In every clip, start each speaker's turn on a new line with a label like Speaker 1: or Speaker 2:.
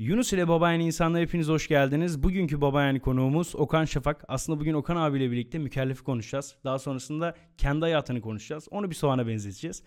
Speaker 1: Yunus ile Babayan insanlar hepiniz hoş geldiniz. Bugünkü Babayan konuğumuz Okan Şafak. Aslında bugün Okan abiyle birlikte mükellefi konuşacağız. Daha sonrasında kendi hayatını konuşacağız. Onu bir soğana benzeteceğiz.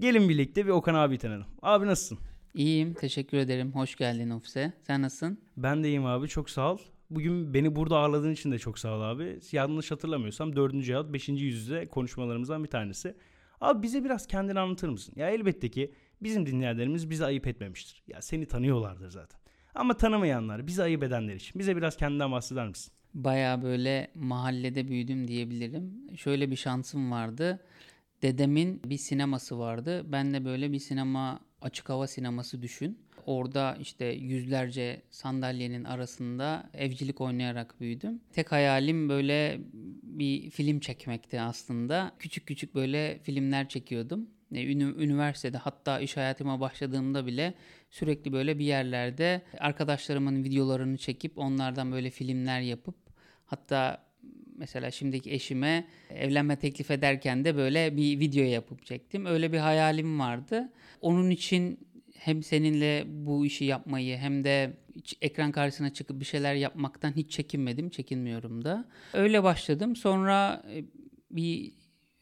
Speaker 1: Gelin birlikte bir Okan abi tanıyalım. Abi nasılsın?
Speaker 2: İyiyim, teşekkür ederim. Hoş geldin ofise. Sen nasılsın?
Speaker 1: Ben de iyiyim abi, çok sağ ol. Bugün beni burada ağırladığın için de çok sağ ol abi. Yanlış hatırlamıyorsam dördüncü yahut beşinci yüzde konuşmalarımızdan bir tanesi. Abi bize biraz kendini anlatır mısın? Ya elbette ki bizim dinleyenlerimiz bizi ayıp etmemiştir. Ya seni tanıyorlardır zaten. Ama tanımayanlar, bizi ayıp edenler için bize biraz kendinden bahseder misin?
Speaker 2: Baya böyle mahallede büyüdüm diyebilirim. Şöyle bir şansım vardı. Dedemin bir sineması vardı. Ben de böyle bir sinema, açık hava sineması düşün. Orada işte yüzlerce sandalyenin arasında evcilik oynayarak büyüdüm. Tek hayalim böyle bir film çekmekti aslında. Küçük küçük böyle filmler çekiyordum. E, üniversitede hatta iş hayatıma başladığımda bile sürekli böyle bir yerlerde arkadaşlarımın videolarını çekip onlardan böyle filmler yapıp hatta mesela şimdiki eşime evlenme teklif ederken de böyle bir video yapıp çektim. Öyle bir hayalim vardı. Onun için hem seninle bu işi yapmayı hem de ekran karşısına çıkıp bir şeyler yapmaktan hiç çekinmedim, çekinmiyorum da. Öyle başladım. Sonra e, bir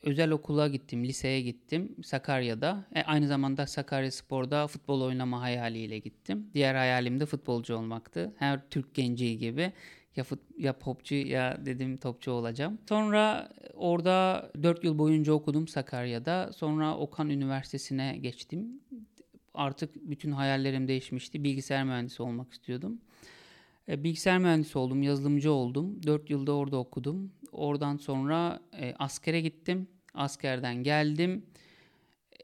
Speaker 2: özel okula gittim, liseye gittim Sakarya'da. E, aynı zamanda Sakarya Spor'da futbol oynama hayaliyle gittim. Diğer hayalim de futbolcu olmaktı. Her Türk genci gibi ya, fut, ya popçu ya dedim topçu olacağım. Sonra orada 4 yıl boyunca okudum Sakarya'da. Sonra Okan Üniversitesi'ne geçtim. Artık bütün hayallerim değişmişti. Bilgisayar mühendisi olmak istiyordum. E, bilgisayar mühendisi oldum, yazılımcı oldum. 4 yılda orada okudum. Oradan sonra e, askere gittim. Askerden geldim.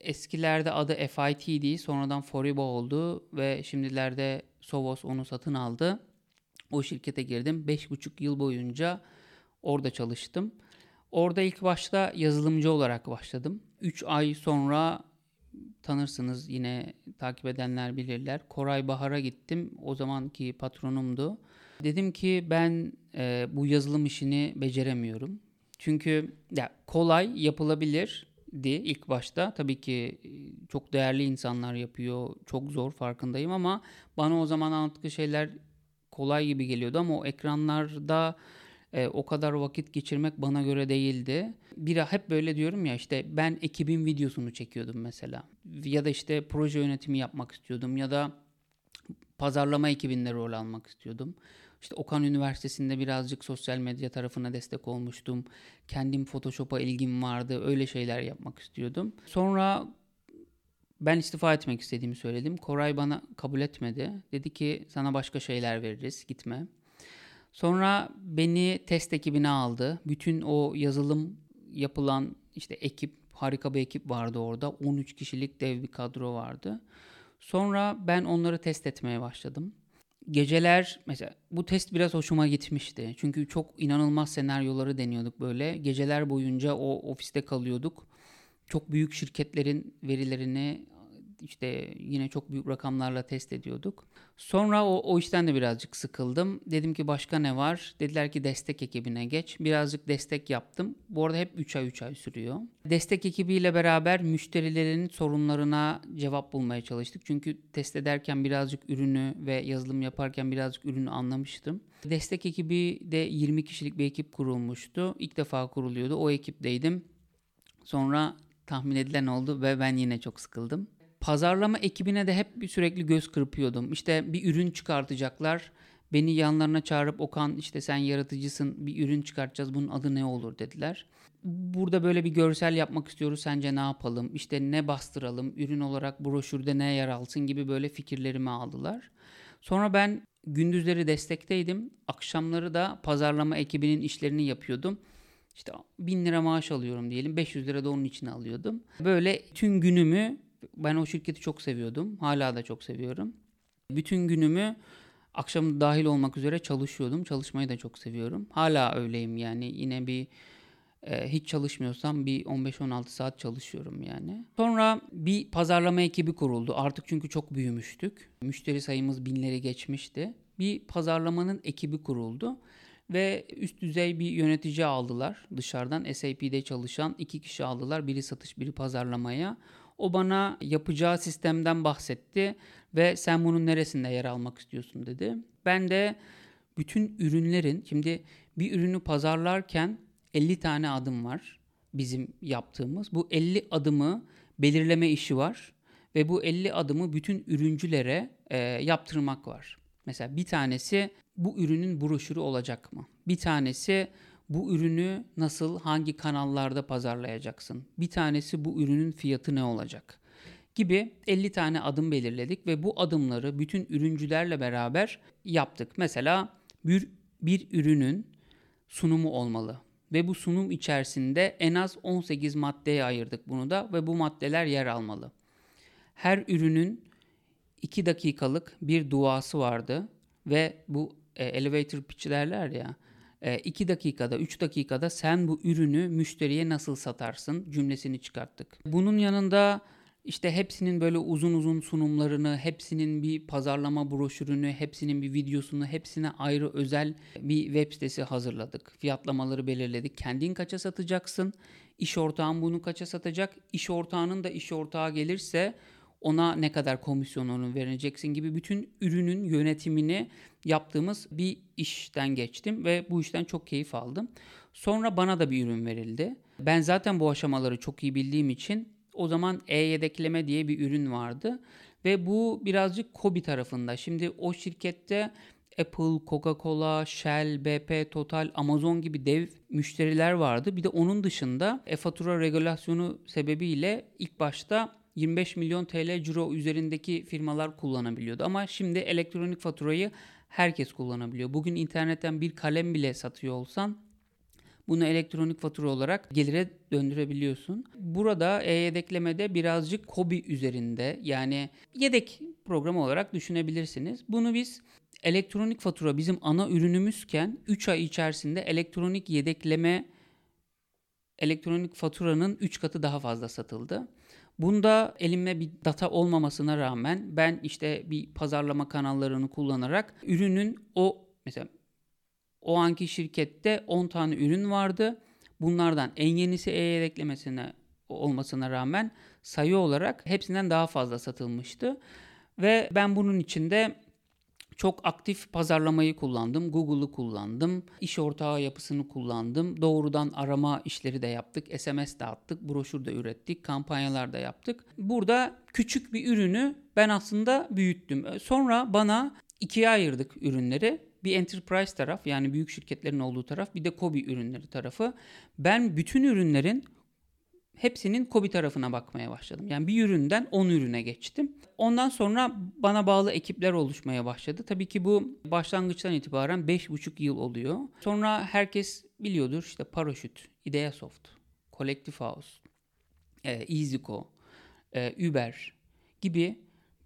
Speaker 2: Eskilerde adı FIT'di. Sonradan Foriba oldu ve şimdilerde Sovos onu satın aldı. O şirkete girdim. 5,5 yıl boyunca orada çalıştım. Orada ilk başta yazılımcı olarak başladım. 3 ay sonra tanırsınız yine takip edenler bilirler. Koray Bahar'a gittim. O zamanki patronumdu. Dedim ki ben e, bu yazılım işini beceremiyorum. Çünkü ya kolay yapılabilir di ilk başta. Tabii ki e, çok değerli insanlar yapıyor. Çok zor farkındayım ama bana o zaman anlattığı şeyler kolay gibi geliyordu ama o ekranlarda e, o kadar vakit geçirmek bana göre değildi. Bir hep böyle diyorum ya işte ben ekibin videosunu çekiyordum mesela. Ya da işte proje yönetimi yapmak istiyordum ya da pazarlama ekibinde rol almak istiyordum. İşte Okan Üniversitesi'nde birazcık sosyal medya tarafına destek olmuştum. Kendim Photoshop'a ilgim vardı. Öyle şeyler yapmak istiyordum. Sonra ben istifa etmek istediğimi söyledim. Koray bana kabul etmedi. Dedi ki sana başka şeyler veririz gitme. Sonra beni test ekibine aldı. Bütün o yazılım yapılan işte ekip harika bir ekip vardı orada. 13 kişilik dev bir kadro vardı. Sonra ben onları test etmeye başladım. Geceler mesela bu test biraz hoşuma gitmişti. Çünkü çok inanılmaz senaryoları deniyorduk böyle. Geceler boyunca o ofiste kalıyorduk. Çok büyük şirketlerin verilerini işte yine çok büyük rakamlarla test ediyorduk. Sonra o, o işten de birazcık sıkıldım. Dedim ki başka ne var? Dediler ki destek ekibine geç. Birazcık destek yaptım. Bu arada hep 3 ay 3 ay sürüyor. Destek ekibiyle beraber müşterilerin sorunlarına cevap bulmaya çalıştık. Çünkü test ederken birazcık ürünü ve yazılım yaparken birazcık ürünü anlamıştım. Destek ekibi de 20 kişilik bir ekip kurulmuştu. İlk defa kuruluyordu. O ekipteydim. Sonra tahmin edilen oldu ve ben yine çok sıkıldım pazarlama ekibine de hep bir sürekli göz kırpıyordum. İşte bir ürün çıkartacaklar. Beni yanlarına çağırıp Okan işte sen yaratıcısın bir ürün çıkartacağız bunun adı ne olur dediler. Burada böyle bir görsel yapmak istiyoruz sence ne yapalım işte ne bastıralım ürün olarak broşürde ne yer alsın gibi böyle fikirlerimi aldılar. Sonra ben gündüzleri destekteydim akşamları da pazarlama ekibinin işlerini yapıyordum. İşte 1000 lira maaş alıyorum diyelim 500 lira da onun için alıyordum. Böyle tüm günümü ben o şirketi çok seviyordum. Hala da çok seviyorum. Bütün günümü akşam dahil olmak üzere çalışıyordum. Çalışmayı da çok seviyorum. Hala öyleyim yani. Yine bir e, hiç çalışmıyorsam bir 15-16 saat çalışıyorum yani. Sonra bir pazarlama ekibi kuruldu. Artık çünkü çok büyümüştük. Müşteri sayımız binleri geçmişti. Bir pazarlamanın ekibi kuruldu ve üst düzey bir yönetici aldılar dışarıdan SAP'de çalışan iki kişi aldılar. Biri satış, biri pazarlamaya. O bana yapacağı sistemden bahsetti ve sen bunun neresinde yer almak istiyorsun dedi. Ben de bütün ürünlerin şimdi bir ürünü pazarlarken 50 tane adım var bizim yaptığımız. Bu 50 adımı belirleme işi var ve bu 50 adımı bütün ürüncülere e, yaptırmak var. Mesela bir tanesi bu ürünün broşürü olacak mı? Bir tanesi bu ürünü nasıl hangi kanallarda pazarlayacaksın? Bir tanesi bu ürünün fiyatı ne olacak? Gibi 50 tane adım belirledik ve bu adımları bütün ürüncülerle beraber yaptık. Mesela bir, bir ürünün sunumu olmalı ve bu sunum içerisinde en az 18 maddeye ayırdık bunu da ve bu maddeler yer almalı. Her ürünün 2 dakikalık bir duası vardı ve bu e, elevator pitch derler ya 2 e, dakikada 3 dakikada sen bu ürünü müşteriye nasıl satarsın cümlesini çıkarttık. Bunun yanında işte hepsinin böyle uzun uzun sunumlarını, hepsinin bir pazarlama broşürünü, hepsinin bir videosunu, hepsine ayrı özel bir web sitesi hazırladık. Fiyatlamaları belirledik. Kendin kaça satacaksın? İş ortağın bunu kaça satacak? İş ortağının da iş ortağı gelirse ona ne kadar komisyonunu vereceksin gibi bütün ürünün yönetimini yaptığımız bir işten geçtim ve bu işten çok keyif aldım. Sonra bana da bir ürün verildi. Ben zaten bu aşamaları çok iyi bildiğim için o zaman e-yedekleme diye bir ürün vardı ve bu birazcık Kobi tarafında. Şimdi o şirkette Apple, Coca-Cola, Shell, BP, Total, Amazon gibi dev müşteriler vardı. Bir de onun dışında e-fatura regülasyonu sebebiyle ilk başta 25 milyon TL ciro üzerindeki firmalar kullanabiliyordu. Ama şimdi elektronik faturayı herkes kullanabiliyor. Bugün internetten bir kalem bile satıyor olsan bunu elektronik fatura olarak gelire döndürebiliyorsun. Burada e-yedeklemede birazcık kobi üzerinde yani yedek programı olarak düşünebilirsiniz. Bunu biz elektronik fatura bizim ana ürünümüzken 3 ay içerisinde elektronik yedekleme elektronik faturanın 3 katı daha fazla satıldı. Bunda elimde bir data olmamasına rağmen ben işte bir pazarlama kanallarını kullanarak ürünün o mesela o anki şirkette 10 tane ürün vardı. Bunlardan en yenisi e eklemesine olmasına rağmen sayı olarak hepsinden daha fazla satılmıştı. Ve ben bunun içinde çok aktif pazarlamayı kullandım. Google'u kullandım. iş ortağı yapısını kullandım. Doğrudan arama işleri de yaptık. SMS de attık. Broşür de ürettik. Kampanyalar da yaptık. Burada küçük bir ürünü ben aslında büyüttüm. Sonra bana ikiye ayırdık ürünleri. Bir enterprise taraf yani büyük şirketlerin olduğu taraf bir de Kobi ürünleri tarafı. Ben bütün ürünlerin hepsinin Kobi tarafına bakmaya başladım. Yani bir üründen 10 ürüne geçtim. Ondan sonra bana bağlı ekipler oluşmaya başladı. Tabii ki bu başlangıçtan itibaren 5,5 yıl oluyor. Sonra herkes biliyordur işte Paraşüt, Ideasoft, Collective House, e, EasyCo, e, Uber gibi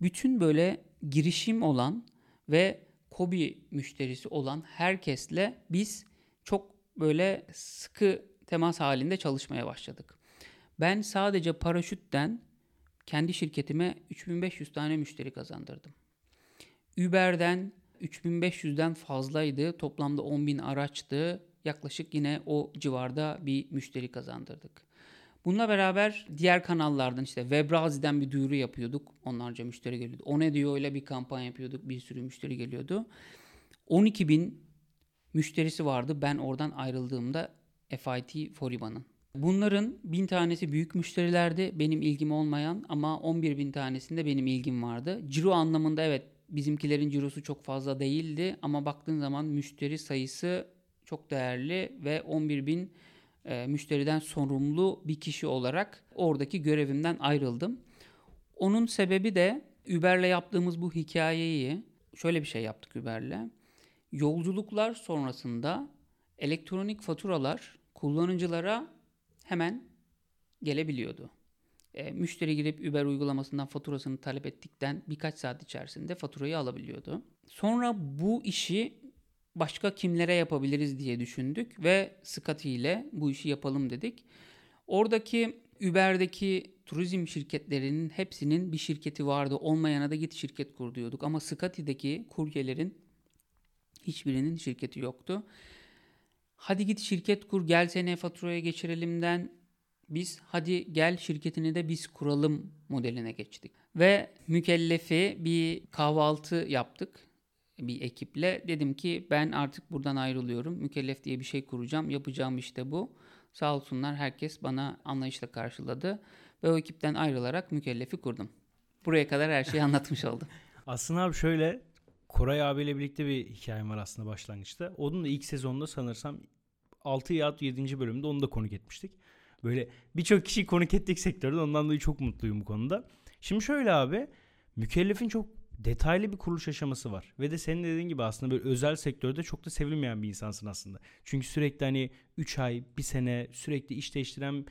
Speaker 2: bütün böyle girişim olan ve Kobi müşterisi olan herkesle biz çok böyle sıkı temas halinde çalışmaya başladık. Ben sadece paraşütten kendi şirketime 3500 tane müşteri kazandırdım. Uber'den 3500'den fazlaydı. Toplamda 10.000 araçtı. Yaklaşık yine o civarda bir müşteri kazandırdık. Bununla beraber diğer kanallardan işte Webrazi'den bir duyuru yapıyorduk. Onlarca müşteri geliyordu. O ne diyor öyle bir kampanya yapıyorduk. Bir sürü müşteri geliyordu. 12 bin müşterisi vardı ben oradan ayrıldığımda FIT Foriba'nın. Bunların bin tanesi büyük müşterilerdi benim ilgim olmayan ama 11 bin tanesinde benim ilgim vardı. Ciro anlamında evet bizimkilerin cirosu çok fazla değildi ama baktığın zaman müşteri sayısı çok değerli ve 11 bin e, müşteriden sorumlu bir kişi olarak oradaki görevimden ayrıldım. Onun sebebi de Uber'le yaptığımız bu hikayeyi şöyle bir şey yaptık Uber'le. Yolculuklar sonrasında elektronik faturalar kullanıcılara hemen gelebiliyordu. E, müşteri girip Uber uygulamasından faturasını talep ettikten birkaç saat içerisinde faturayı alabiliyordu. Sonra bu işi başka kimlere yapabiliriz diye düşündük ve Scotty ile bu işi yapalım dedik. Oradaki Uber'deki turizm şirketlerinin hepsinin bir şirketi vardı. Olmayana da git şirket kur diyorduk. Ama Scotty'deki kuryelerin hiçbirinin şirketi yoktu. Hadi git şirket kur gel seni faturaya geçirelimden Biz hadi gel şirketini de biz kuralım modeline geçtik. Ve mükellefi bir kahvaltı yaptık bir ekiple. Dedim ki ben artık buradan ayrılıyorum. Mükellef diye bir şey kuracağım. Yapacağım işte bu. Sağ olsunlar herkes bana anlayışla karşıladı. Ve o ekipten ayrılarak mükellefi kurdum. Buraya kadar her şeyi anlatmış oldum.
Speaker 1: Aslında abi şöyle Koray abiyle birlikte bir hikayem var aslında başlangıçta. Onun da ilk sezonda sanırsam 6 ya 7. bölümde onu da konuk etmiştik. Böyle birçok kişi konuk ettik sektörde. Ondan dolayı çok mutluyum bu konuda. Şimdi şöyle abi mükellefin çok detaylı bir kuruluş aşaması var. Ve de senin dediğin gibi aslında böyle özel sektörde çok da sevilmeyen bir insansın aslında. Çünkü sürekli hani 3 ay, 1 sene sürekli iş değiştiren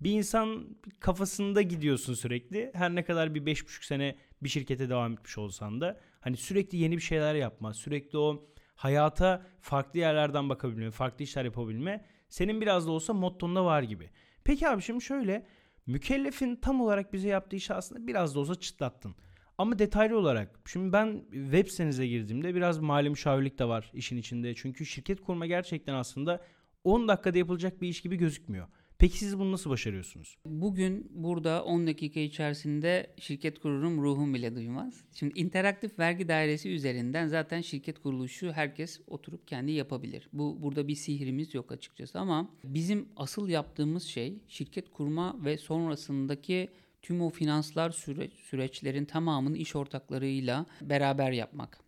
Speaker 1: bir insan kafasında gidiyorsun sürekli. Her ne kadar bir 5,5 sene bir şirkete devam etmiş olsan da hani sürekli yeni bir şeyler yapma, sürekli o hayata farklı yerlerden bakabilme, farklı işler yapabilme senin biraz da olsa mottonda var gibi. Peki abi şimdi şöyle mükellefin tam olarak bize yaptığı işi aslında biraz da olsa çıtlattın. Ama detaylı olarak şimdi ben web sitenize girdiğimde biraz mali müşavirlik de var işin içinde. Çünkü şirket kurma gerçekten aslında 10 dakikada yapılacak bir iş gibi gözükmüyor. Peki siz bunu nasıl başarıyorsunuz?
Speaker 2: Bugün burada 10 dakika içerisinde şirket kururum ruhum bile duymaz. Şimdi interaktif vergi dairesi üzerinden zaten şirket kuruluşu herkes oturup kendi yapabilir. Bu burada bir sihrimiz yok açıkçası ama bizim asıl yaptığımız şey şirket kurma ve sonrasındaki tüm o finanslar süreç, süreçlerin tamamını iş ortaklarıyla beraber yapmak.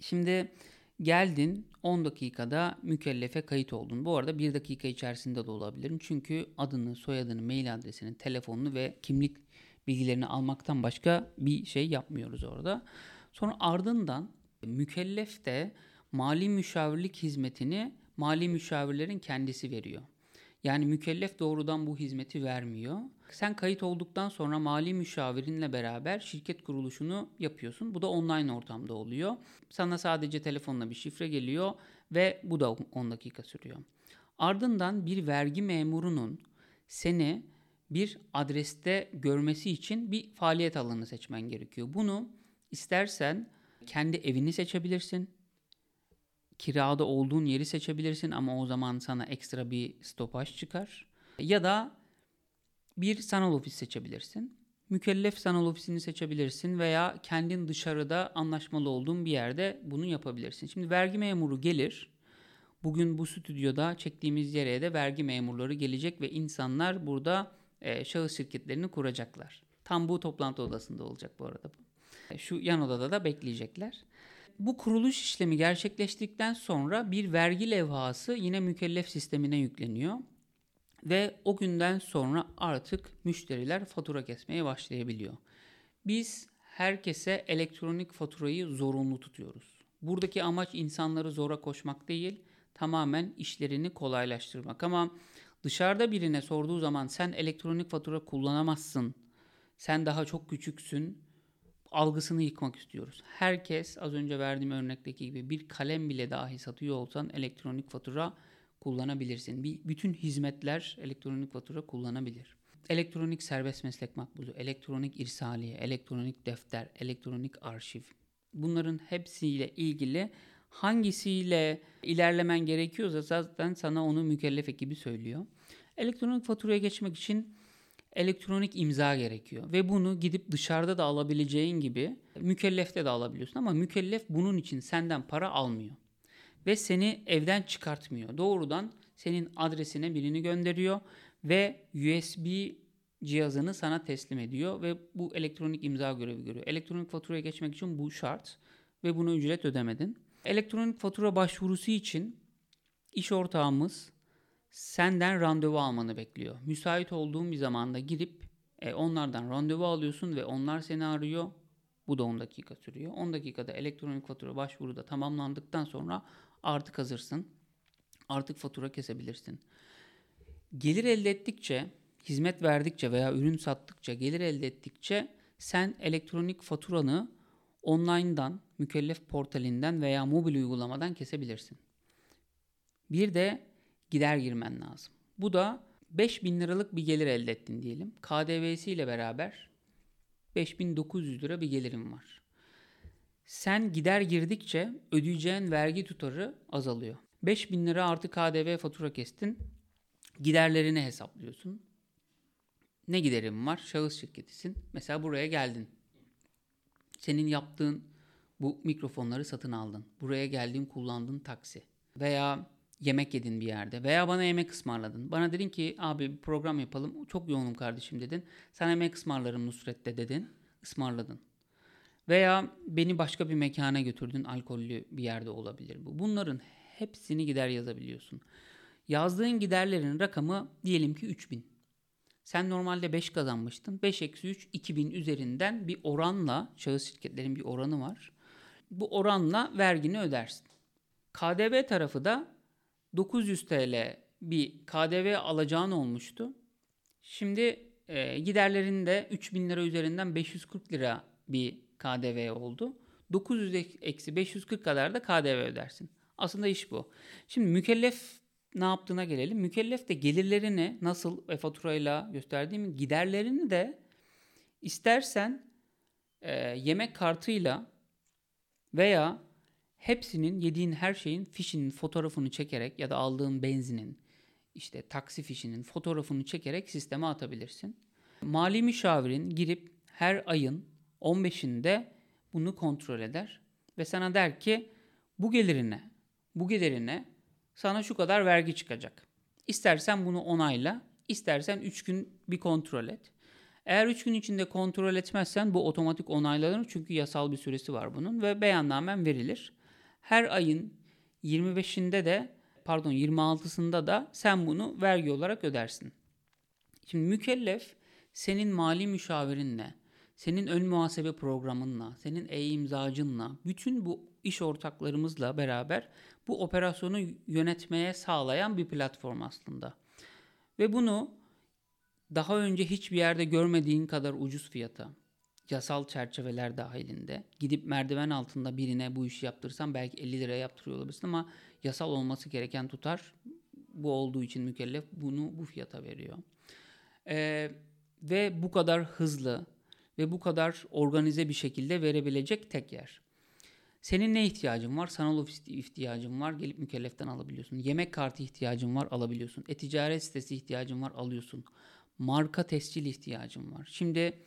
Speaker 2: Şimdi geldin 10 dakikada mükellefe kayıt oldun. Bu arada 1 dakika içerisinde de olabilirim. Çünkü adını, soyadını, mail adresini, telefonunu ve kimlik bilgilerini almaktan başka bir şey yapmıyoruz orada. Sonra ardından mükellef de mali müşavirlik hizmetini mali müşavirlerin kendisi veriyor. Yani mükellef doğrudan bu hizmeti vermiyor. Sen kayıt olduktan sonra mali müşavirinle beraber şirket kuruluşunu yapıyorsun. Bu da online ortamda oluyor. Sana sadece telefonla bir şifre geliyor ve bu da 10 dakika sürüyor. Ardından bir vergi memurunun seni bir adreste görmesi için bir faaliyet alanı seçmen gerekiyor. Bunu istersen kendi evini seçebilirsin. Kirada olduğun yeri seçebilirsin ama o zaman sana ekstra bir stopaj çıkar. Ya da bir sanal ofis seçebilirsin. Mükellef sanal ofisini seçebilirsin veya kendin dışarıda anlaşmalı olduğun bir yerde bunu yapabilirsin. Şimdi vergi memuru gelir. Bugün bu stüdyoda çektiğimiz yere de vergi memurları gelecek ve insanlar burada e, şahıs şirketlerini kuracaklar. Tam bu toplantı odasında olacak bu arada. E, şu yan odada da bekleyecekler. Bu kuruluş işlemi gerçekleştikten sonra bir vergi levhası yine mükellef sistemine yükleniyor. Ve o günden sonra artık müşteriler fatura kesmeye başlayabiliyor. Biz herkese elektronik faturayı zorunlu tutuyoruz. Buradaki amaç insanları zora koşmak değil, tamamen işlerini kolaylaştırmak. Ama dışarıda birine sorduğu zaman sen elektronik fatura kullanamazsın, sen daha çok küçüksün algısını yıkmak istiyoruz. Herkes az önce verdiğim örnekteki gibi bir kalem bile dahi satıyor olsan elektronik fatura kullanabilirsin. Bir, bütün hizmetler elektronik fatura kullanabilir. Elektronik serbest meslek makbuzu, elektronik irsaliye, elektronik defter, elektronik arşiv. Bunların hepsiyle ilgili hangisiyle ilerlemen gerekiyorsa zaten sana onu mükellef ekibi söylüyor. Elektronik faturaya geçmek için elektronik imza gerekiyor ve bunu gidip dışarıda da alabileceğin gibi mükellefte de alabiliyorsun ama mükellef bunun için senden para almıyor ve seni evden çıkartmıyor. Doğrudan senin adresine birini gönderiyor ve USB cihazını sana teslim ediyor ve bu elektronik imza görevi görüyor. Elektronik faturaya geçmek için bu şart ve bunu ücret ödemedin. Elektronik fatura başvurusu için iş ortağımız senden randevu almanı bekliyor. Müsait olduğun bir zamanda girip e, onlardan randevu alıyorsun ve onlar seni arıyor. Bu da 10 dakika sürüyor. 10 dakikada elektronik fatura başvuru da tamamlandıktan sonra artık hazırsın. Artık fatura kesebilirsin. Gelir elde ettikçe, hizmet verdikçe veya ürün sattıkça, gelir elde ettikçe sen elektronik faturanı online'dan, mükellef portalinden veya mobil uygulamadan kesebilirsin. Bir de gider girmen lazım. Bu da 5000 liralık bir gelir elde ettin diyelim. KDV'si ile beraber 5900 lira bir gelirim var. Sen gider girdikçe ödeyeceğin vergi tutarı azalıyor. 5000 lira artı KDV fatura kestin. Giderlerini hesaplıyorsun. ne giderim var? Şahıs şirketisin. Mesela buraya geldin. Senin yaptığın bu mikrofonları satın aldın. Buraya geldin kullandın taksi. Veya yemek yedin bir yerde. Veya bana yemek ısmarladın. Bana dedin ki abi bir program yapalım. Çok yoğunum kardeşim dedin. Sana yemek ısmarlarım Nusret'te dedin. Ismarladın. Veya beni başka bir mekana götürdün. Alkollü bir yerde olabilir bu. Bunların hepsini gider yazabiliyorsun. Yazdığın giderlerin rakamı diyelim ki 3000. Sen normalde 5 kazanmıştın. 5 eksi 3 2000 üzerinden bir oranla şahıs şirketlerin bir oranı var. Bu oranla vergini ödersin. KDV tarafı da 900 TL bir KDV alacağın olmuştu. Şimdi e, giderlerin de 3000 lira üzerinden 540 lira bir KDV oldu. 900 eksi 540 kadar da KDV ödersin. Aslında iş bu. Şimdi mükellef ne yaptığına gelelim. Mükellef de gelirlerini nasıl ve faturayla gösterdiğim giderlerini de istersen e, yemek kartıyla veya hepsinin yediğin her şeyin fişinin fotoğrafını çekerek ya da aldığın benzinin işte taksi fişinin fotoğrafını çekerek sisteme atabilirsin. Mali müşavirin girip her ayın 15'inde bunu kontrol eder ve sana der ki bu gelirine, bu gelirine sana şu kadar vergi çıkacak. İstersen bunu onayla, istersen 3 gün bir kontrol et. Eğer 3 gün içinde kontrol etmezsen bu otomatik onaylanır çünkü yasal bir süresi var bunun ve beyannamen verilir. Her ayın 25'inde de pardon 26'sında da sen bunu vergi olarak ödersin. Şimdi mükellef senin mali müşavirinle, senin ön muhasebe programınla, senin e-imzacınla, bütün bu iş ortaklarımızla beraber bu operasyonu yönetmeye sağlayan bir platform aslında. Ve bunu daha önce hiçbir yerde görmediğin kadar ucuz fiyata, yasal çerçeveler dahilinde gidip merdiven altında birine bu işi yaptırsan belki 50 liraya yaptırıyor olabilirsin ama yasal olması gereken tutar bu olduğu için mükellef bunu bu fiyata veriyor. Ee, ve bu kadar hızlı ve bu kadar organize bir şekilde verebilecek tek yer. Senin ne ihtiyacın var? Sanal ofis ihtiyacın var. Gelip mükelleften alabiliyorsun. Yemek kartı ihtiyacın var. Alabiliyorsun. E-ticaret sitesi ihtiyacın var. Alıyorsun. Marka tescil ihtiyacın var. Şimdi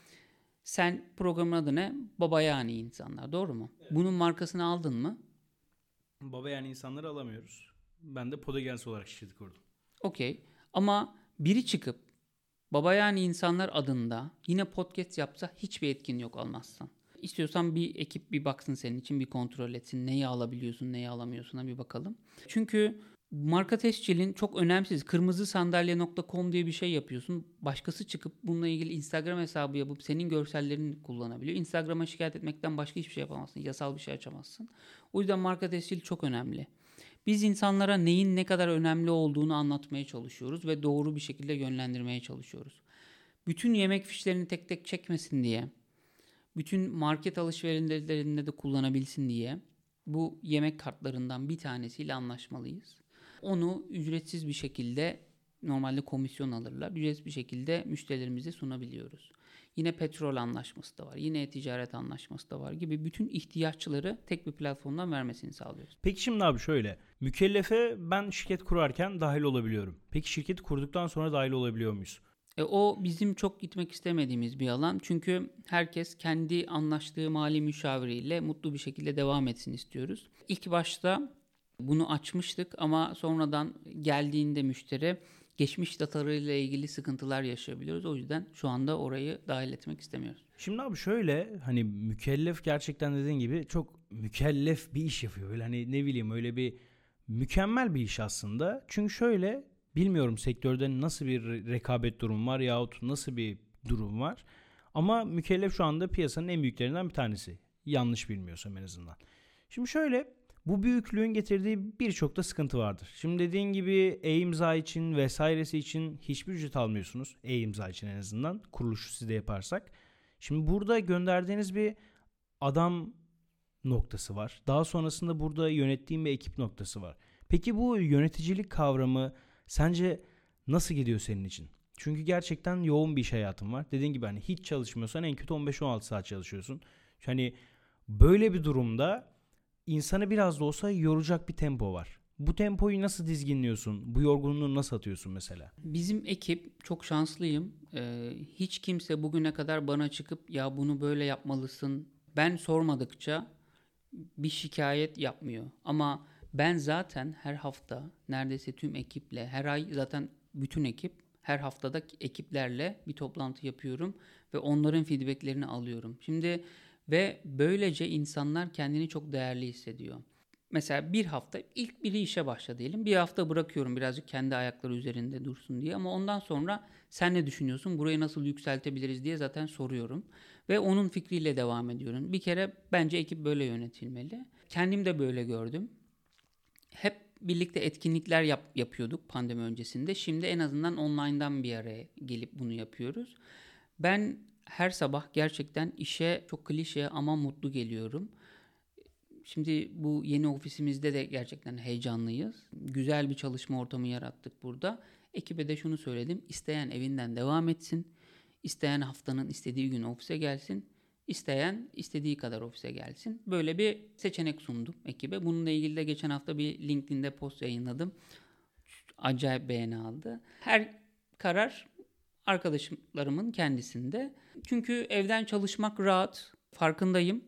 Speaker 2: sen programın adı ne? Baba yani insanlar. Doğru mu? Evet. Bunun markasını aldın mı?
Speaker 1: Baba yani insanları alamıyoruz. Ben de Podagens olarak şirket kurdum.
Speaker 2: Okey. Ama biri çıkıp Baba yani insanlar adında yine podcast yapsa hiçbir etkin yok almazsan. İstiyorsan bir ekip bir baksın senin için bir kontrol etsin. Neyi alabiliyorsun neyi alamıyorsun'a bir bakalım. Çünkü marka tescilin çok önemsiz. Kırmızı sandalye.com diye bir şey yapıyorsun. Başkası çıkıp bununla ilgili Instagram hesabı yapıp senin görsellerini kullanabiliyor. Instagram'a şikayet etmekten başka hiçbir şey yapamazsın. Yasal bir şey açamazsın. O yüzden marka tescil çok önemli. Biz insanlara neyin ne kadar önemli olduğunu anlatmaya çalışıyoruz ve doğru bir şekilde yönlendirmeye çalışıyoruz. Bütün yemek fişlerini tek tek çekmesin diye, bütün market alışverişlerinde de kullanabilsin diye bu yemek kartlarından bir tanesiyle anlaşmalıyız. Onu ücretsiz bir şekilde normalde komisyon alırlar. Ücretsiz bir şekilde müşterilerimize sunabiliyoruz. Yine petrol anlaşması da var. Yine ticaret anlaşması da var gibi bütün ihtiyaçları tek bir platformdan vermesini sağlıyoruz.
Speaker 1: Peki şimdi abi şöyle. Mükellefe ben şirket kurarken dahil olabiliyorum. Peki şirket kurduktan sonra dahil olabiliyor muyuz?
Speaker 2: E, o bizim çok gitmek istemediğimiz bir alan. Çünkü herkes kendi anlaştığı mali müşaviriyle mutlu bir şekilde devam etsin istiyoruz. İlk başta bunu açmıştık ama sonradan geldiğinde müşteri geçmiş datalarıyla ilgili sıkıntılar yaşayabiliyoruz. O yüzden şu anda orayı dahil etmek istemiyoruz.
Speaker 1: Şimdi abi şöyle hani mükellef gerçekten dediğin gibi çok mükellef bir iş yapıyor. Öyle hani ne bileyim öyle bir mükemmel bir iş aslında. Çünkü şöyle bilmiyorum sektörde nasıl bir rekabet durum var yahut nasıl bir durum var. Ama mükellef şu anda piyasanın en büyüklerinden bir tanesi. Yanlış bilmiyorsam en azından. Şimdi şöyle bu büyüklüğün getirdiği birçok da sıkıntı vardır. Şimdi dediğin gibi e-imza için vesairesi için hiçbir ücret almıyorsunuz. E-imza için en azından kuruluşu sizde yaparsak. Şimdi burada gönderdiğiniz bir adam noktası var. Daha sonrasında burada yönettiğim bir ekip noktası var. Peki bu yöneticilik kavramı sence nasıl gidiyor senin için? Çünkü gerçekten yoğun bir iş hayatın var. Dediğin gibi hani hiç çalışmıyorsan en kötü 15-16 saat çalışıyorsun. Hani böyle bir durumda insanı biraz da olsa yoracak bir tempo var. Bu tempoyu nasıl dizginliyorsun? Bu yorgunluğu nasıl atıyorsun mesela?
Speaker 2: Bizim ekip çok şanslıyım. Ee, hiç kimse bugüne kadar bana çıkıp ya bunu böyle yapmalısın. Ben sormadıkça bir şikayet yapmıyor. Ama ben zaten her hafta neredeyse tüm ekiple her ay zaten bütün ekip her haftada ekiplerle bir toplantı yapıyorum ve onların feedbacklerini alıyorum. Şimdi ve böylece insanlar kendini çok değerli hissediyor. Mesela bir hafta ilk biri işe başla diyelim. Bir hafta bırakıyorum birazcık kendi ayakları üzerinde dursun diye ama ondan sonra sen ne düşünüyorsun? Burayı nasıl yükseltebiliriz diye zaten soruyorum ve onun fikriyle devam ediyorum. Bir kere bence ekip böyle yönetilmeli. Kendim de böyle gördüm. Hep birlikte etkinlikler yap, yapıyorduk pandemi öncesinde. Şimdi en azından online'dan bir araya gelip bunu yapıyoruz. Ben her sabah gerçekten işe çok klişe ama mutlu geliyorum. Şimdi bu yeni ofisimizde de gerçekten heyecanlıyız. Güzel bir çalışma ortamı yarattık burada. Ekibe de şunu söyledim. İsteyen evinden devam etsin. İsteyen haftanın istediği gün ofise gelsin. İsteyen istediği kadar ofise gelsin. Böyle bir seçenek sundum ekibe. Bununla ilgili de geçen hafta bir LinkedIn'de post yayınladım. Acayip beğeni aldı. Her karar arkadaşlarımın kendisinde. Çünkü evden çalışmak rahat. Farkındayım.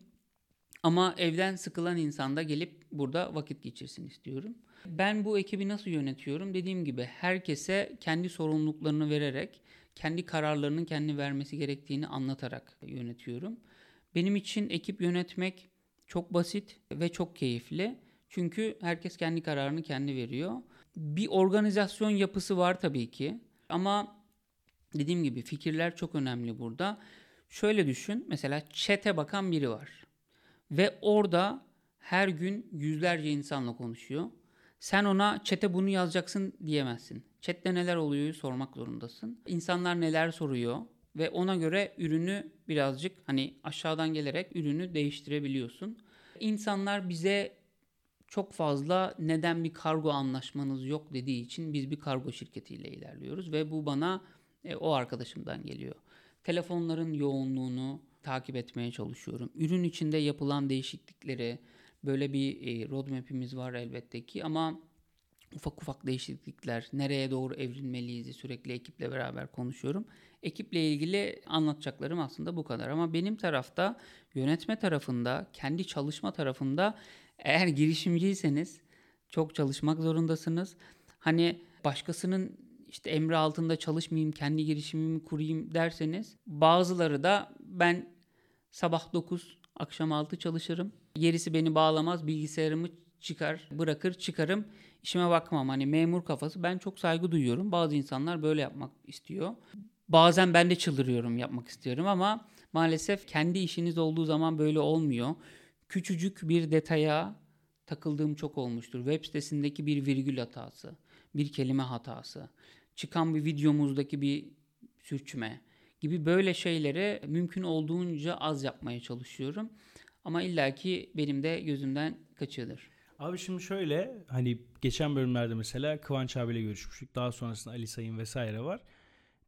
Speaker 2: Ama evden sıkılan insan da gelip burada vakit geçirsin istiyorum. Ben bu ekibi nasıl yönetiyorum? Dediğim gibi herkese kendi sorumluluklarını vererek, kendi kararlarının kendi vermesi gerektiğini anlatarak yönetiyorum. Benim için ekip yönetmek çok basit ve çok keyifli. Çünkü herkes kendi kararını kendi veriyor. Bir organizasyon yapısı var tabii ki. Ama dediğim gibi fikirler çok önemli burada. Şöyle düşün. Mesela chat'e bakan biri var. Ve orada her gün yüzlerce insanla konuşuyor. Sen ona çete bunu yazacaksın diyemezsin. Chatte neler oluyor sormak zorundasın. İnsanlar neler soruyor ve ona göre ürünü birazcık hani aşağıdan gelerek ürünü değiştirebiliyorsun. İnsanlar bize çok fazla neden bir kargo anlaşmanız yok dediği için biz bir kargo şirketiyle ilerliyoruz ve bu bana e, o arkadaşımdan geliyor. Telefonların yoğunluğunu takip etmeye çalışıyorum. Ürün içinde yapılan değişiklikleri böyle bir e, roadmap'imiz var elbette ki ama ufak ufak değişiklikler, nereye doğru evrilmeliyiz sürekli ekiple beraber konuşuyorum. Ekiple ilgili anlatacaklarım aslında bu kadar ama benim tarafta yönetme tarafında, kendi çalışma tarafında eğer girişimciyseniz çok çalışmak zorundasınız. Hani başkasının işte emri altında çalışmayayım, kendi girişimimi kurayım derseniz bazıları da ben sabah 9, akşam 6 çalışırım. Gerisi beni bağlamaz, bilgisayarımı çıkar, bırakır, çıkarım. İşime bakmam. Hani memur kafası. Ben çok saygı duyuyorum. Bazı insanlar böyle yapmak istiyor. Bazen ben de çıldırıyorum, yapmak istiyorum ama maalesef kendi işiniz olduğu zaman böyle olmuyor. Küçücük bir detaya takıldığım çok olmuştur. Web sitesindeki bir virgül hatası, bir kelime hatası, çıkan bir videomuzdaki bir sürçme gibi böyle şeyleri mümkün olduğunca az yapmaya çalışıyorum. Ama illaki benim de gözümden kaçıyordur.
Speaker 1: Abi şimdi şöyle hani geçen bölümlerde mesela Kıvanç abiyle görüşmüştük. Daha sonrasında Ali Sayın vesaire var.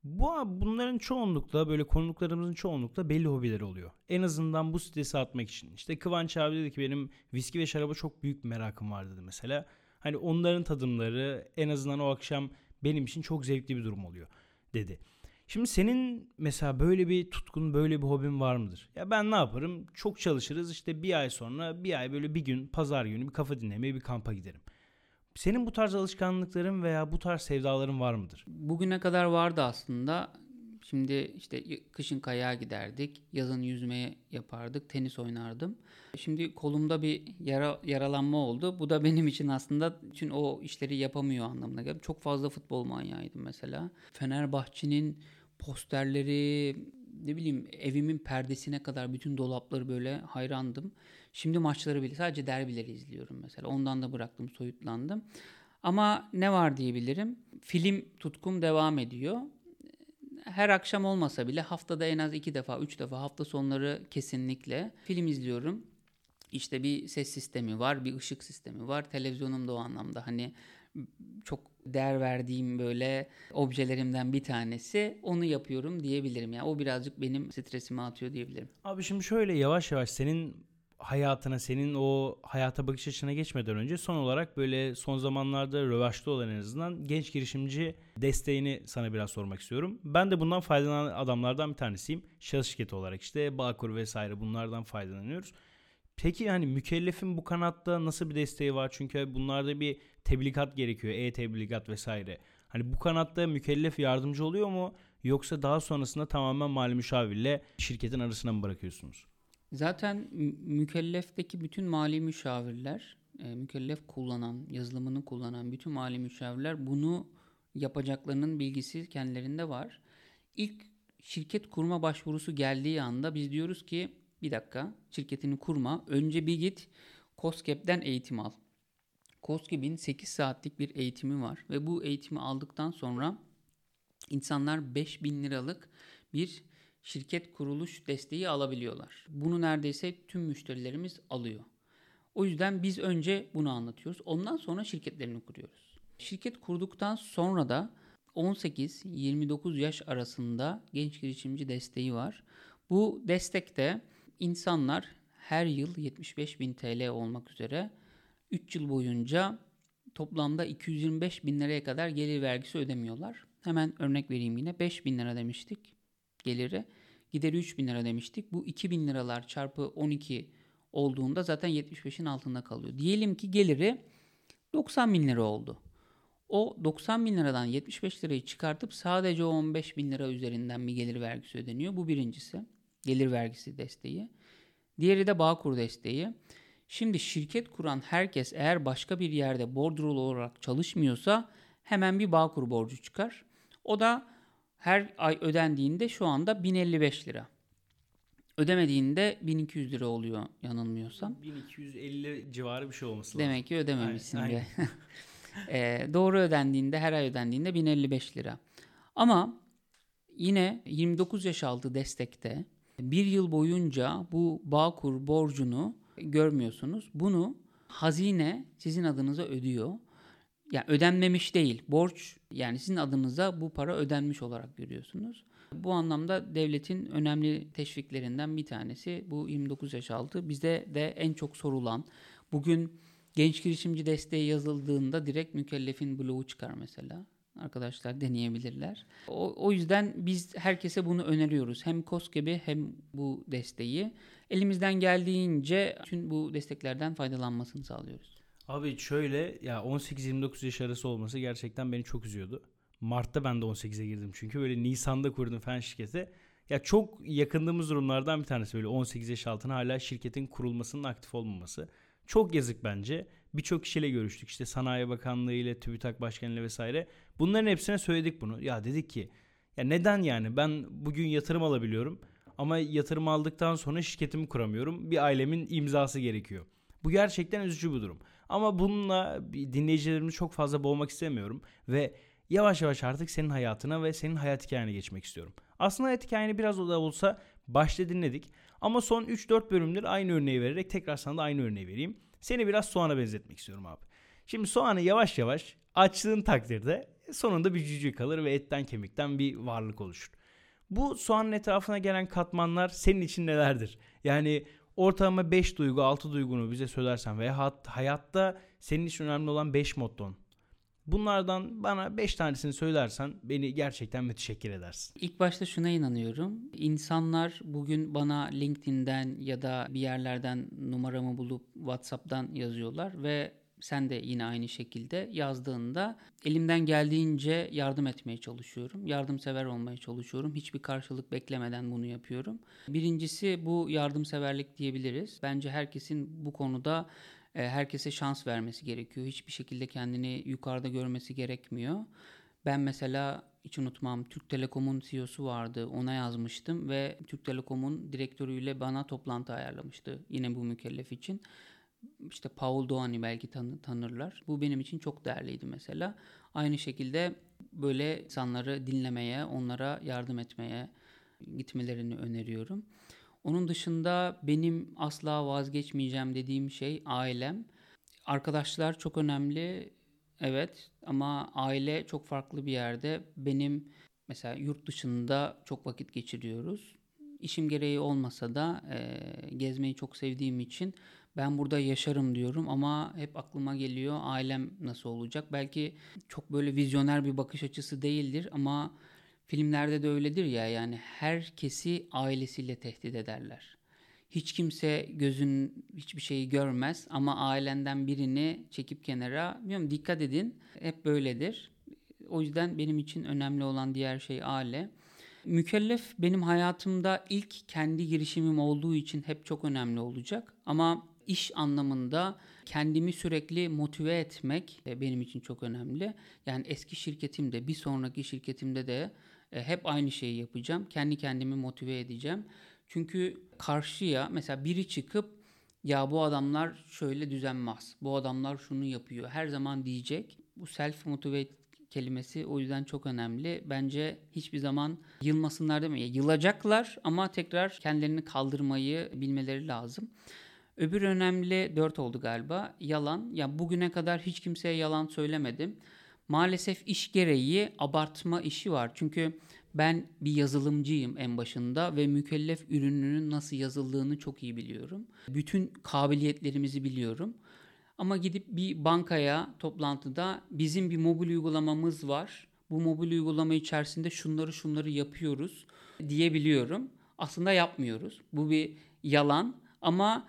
Speaker 1: Bu bunların çoğunlukla böyle konuklarımızın çoğunlukla belli hobileri oluyor. En azından bu stresi atmak için. İşte Kıvanç abi dedi ki benim viski ve şaraba çok büyük merakım var dedi mesela. Hani onların tadımları en azından o akşam benim için çok zevkli bir durum oluyor dedi. Şimdi senin mesela böyle bir tutkun, böyle bir hobin var mıdır? Ya ben ne yaparım? Çok çalışırız işte bir ay sonra bir ay böyle bir gün pazar günü bir kafa dinlemeye bir kampa giderim. Senin bu tarz alışkanlıkların veya bu tarz sevdaların var mıdır?
Speaker 2: Bugüne kadar vardı aslında. Şimdi işte kışın kayağa giderdik, yazın yüzmeye yapardık, tenis oynardım. Şimdi kolumda bir yara, yaralanma oldu. Bu da benim için aslında için o işleri yapamıyor anlamına geldi. Çok fazla futbol manyağıydım mesela. Fenerbahçe'nin posterleri, ne bileyim evimin perdesine kadar bütün dolapları böyle hayrandım. Şimdi maçları bile sadece derbileri izliyorum mesela. Ondan da bıraktım, soyutlandım. Ama ne var diyebilirim? Film tutkum devam ediyor her akşam olmasa bile haftada en az iki defa, üç defa hafta sonları kesinlikle film izliyorum. İşte bir ses sistemi var, bir ışık sistemi var. Televizyonum da o anlamda hani çok değer verdiğim böyle objelerimden bir tanesi. Onu yapıyorum diyebilirim. Yani o birazcık benim stresimi atıyor diyebilirim.
Speaker 1: Abi şimdi şöyle yavaş yavaş senin hayatına senin o hayata bakış açına geçmeden önce son olarak böyle son zamanlarda rövaşta olan en azından genç girişimci desteğini sana biraz sormak istiyorum. Ben de bundan faydalanan adamlardan bir tanesiyim. Şahıs şirketi olarak işte Bağkur vesaire bunlardan faydalanıyoruz. Peki yani mükellefin bu kanatta nasıl bir desteği var? Çünkü bunlarda bir tebligat gerekiyor. E-tebligat vesaire. Hani bu kanatta mükellef yardımcı oluyor mu? Yoksa daha sonrasında tamamen mali müşavirle şirketin arasına mı bırakıyorsunuz?
Speaker 2: Zaten mükellefteki bütün mali müşavirler, e, mükellef kullanan, yazılımını kullanan bütün mali müşavirler bunu yapacaklarının bilgisi kendilerinde var. İlk şirket kurma başvurusu geldiği anda biz diyoruz ki bir dakika şirketini kurma. Önce bir git COSGAP'den eğitim al. COSGAP'in 8 saatlik bir eğitimi var ve bu eğitimi aldıktan sonra insanlar 5000 liralık bir şirket kuruluş desteği alabiliyorlar. Bunu neredeyse tüm müşterilerimiz alıyor. O yüzden biz önce bunu anlatıyoruz. Ondan sonra şirketlerini kuruyoruz. Şirket kurduktan sonra da 18-29 yaş arasında genç girişimci desteği var. Bu destekte insanlar her yıl 75 bin TL olmak üzere 3 yıl boyunca toplamda 225 bin liraya kadar gelir vergisi ödemiyorlar. Hemen örnek vereyim yine 5 bin lira demiştik geliri. Gideri 3 bin lira demiştik. Bu 2 bin liralar çarpı 12 olduğunda zaten 75'in altında kalıyor. Diyelim ki geliri 90 bin lira oldu. O 90 bin liradan 75 lirayı çıkartıp sadece 15 bin lira üzerinden bir gelir vergisi ödeniyor. Bu birincisi. Gelir vergisi desteği. Diğeri de Bağkur desteği. Şimdi şirket kuran herkes eğer başka bir yerde bordrolu olarak çalışmıyorsa hemen bir Bağkur borcu çıkar. O da her ay ödendiğinde şu anda 1055 lira. Ödemediğinde 1200 lira oluyor yanılmıyorsam.
Speaker 1: 1250 civarı bir şey olması lazım.
Speaker 2: Demek ki ödememişsin aynen, aynen. e, doğru ödendiğinde her ay ödendiğinde 1055 lira. Ama yine 29 yaş altı destekte bir yıl boyunca bu Bağkur borcunu görmüyorsunuz. Bunu hazine sizin adınıza ödüyor yani ödenmemiş değil. Borç yani sizin adınıza bu para ödenmiş olarak görüyorsunuz. Bu anlamda devletin önemli teşviklerinden bir tanesi bu 29 yaş altı. Bizde de en çok sorulan bugün genç girişimci desteği yazıldığında direkt mükellefin bloğu çıkar mesela. Arkadaşlar deneyebilirler. O, o yüzden biz herkese bunu öneriyoruz. Hem gibi hem bu desteği. Elimizden geldiğince tüm bu desteklerden faydalanmasını sağlıyoruz.
Speaker 1: Abi şöyle ya 18-29 yaş arası olması gerçekten beni çok üzüyordu. Mart'ta ben de 18'e girdim çünkü böyle Nisan'da kurdum fen şirketi. Ya çok yakındığımız durumlardan bir tanesi böyle 18 yaş altına hala şirketin kurulmasının aktif olmaması. Çok yazık bence. Birçok kişiyle görüştük işte Sanayi Bakanlığı ile TÜBİTAK Başkanı ile vesaire. Bunların hepsine söyledik bunu. Ya dedik ki ya neden yani ben bugün yatırım alabiliyorum ama yatırım aldıktan sonra şirketimi kuramıyorum. Bir ailemin imzası gerekiyor. Bu gerçekten üzücü bir durum. Ama bununla dinleyicilerimi çok fazla boğmak istemiyorum ve yavaş yavaş artık senin hayatına ve senin hayat hikayene geçmek istiyorum. Aslında hayat hikayeni biraz da olsa başta dinledik ama son 3-4 bölümdür aynı örneği vererek tekrar sana da aynı örneği vereyim. Seni biraz soğana benzetmek istiyorum abi. Şimdi soğanı yavaş yavaş açtığın takdirde sonunda bir cücük kalır ve etten kemikten bir varlık oluşur. Bu soğanın etrafına gelen katmanlar senin için nelerdir? Yani ortalama 5 duygu 6 duygunu bize söylersen veya hayatta senin için önemli olan 5 motton. Bunlardan bana 5 tanesini söylersen beni gerçekten müteşekkir edersin.
Speaker 2: İlk başta şuna inanıyorum. İnsanlar bugün bana LinkedIn'den ya da bir yerlerden numaramı bulup WhatsApp'tan yazıyorlar ve sen de yine aynı şekilde yazdığında elimden geldiğince yardım etmeye çalışıyorum. Yardımsever olmaya çalışıyorum. Hiçbir karşılık beklemeden bunu yapıyorum. Birincisi bu yardımseverlik diyebiliriz. Bence herkesin bu konuda e, herkese şans vermesi gerekiyor. Hiçbir şekilde kendini yukarıda görmesi gerekmiyor. Ben mesela hiç unutmam Türk Telekom'un CEO'su vardı. Ona yazmıştım ve Türk Telekom'un direktörüyle bana toplantı ayarlamıştı. Yine bu mükellef için işte Paul Doğan'ı belki tanı, tanırlar. Bu benim için çok değerliydi mesela. Aynı şekilde böyle insanları dinlemeye, onlara yardım etmeye gitmelerini öneriyorum. Onun dışında benim asla vazgeçmeyeceğim dediğim şey ailem. Arkadaşlar çok önemli. Evet ama aile çok farklı bir yerde. Benim mesela yurt dışında çok vakit geçiriyoruz işim gereği olmasa da e, gezmeyi çok sevdiğim için ben burada yaşarım diyorum ama hep aklıma geliyor ailem nasıl olacak? Belki çok böyle vizyoner bir bakış açısı değildir ama filmlerde de öyledir ya yani herkesi ailesiyle tehdit ederler. Hiç kimse gözün hiçbir şeyi görmez ama ailenden birini çekip kenara bilmiyorum dikkat edin hep böyledir. O yüzden benim için önemli olan diğer şey aile. Mükellef benim hayatımda ilk kendi girişimim olduğu için hep çok önemli olacak. Ama iş anlamında kendimi sürekli motive etmek benim için çok önemli. Yani eski şirketimde, bir sonraki şirketimde de e, hep aynı şeyi yapacağım. Kendi kendimi motive edeceğim. Çünkü karşıya mesela biri çıkıp ya bu adamlar şöyle düzenmez. Bu adamlar şunu yapıyor. Her zaman diyecek. Bu self motivate kelimesi o yüzden çok önemli. Bence hiçbir zaman yılmasınlar demeye. Yılacaklar ama tekrar kendilerini kaldırmayı bilmeleri lazım. Öbür önemli dört oldu galiba. Yalan. Ya bugüne kadar hiç kimseye yalan söylemedim. Maalesef iş gereği abartma işi var. Çünkü ben bir yazılımcıyım en başında ve mükellef ürününün nasıl yazıldığını çok iyi biliyorum. Bütün kabiliyetlerimizi biliyorum. Ama gidip bir bankaya toplantıda bizim bir mobil uygulamamız var. Bu mobil uygulama içerisinde şunları şunları yapıyoruz diyebiliyorum. Aslında yapmıyoruz. Bu bir yalan ama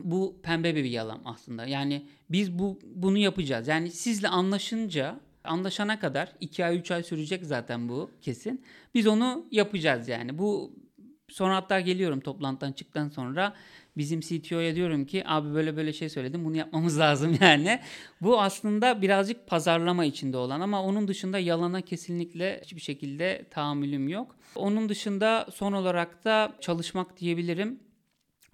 Speaker 2: bu pembe bir yalan aslında. Yani biz bu bunu yapacağız. Yani sizle anlaşınca anlaşana kadar 2 ay 3 ay sürecek zaten bu kesin. Biz onu yapacağız yani. Bu sonra hatta geliyorum toplantıdan çıktıktan sonra bizim CTO'ya diyorum ki abi böyle böyle şey söyledim bunu yapmamız lazım yani. Bu aslında birazcık pazarlama içinde olan ama onun dışında yalana kesinlikle hiçbir şekilde tahammülüm yok. Onun dışında son olarak da çalışmak diyebilirim.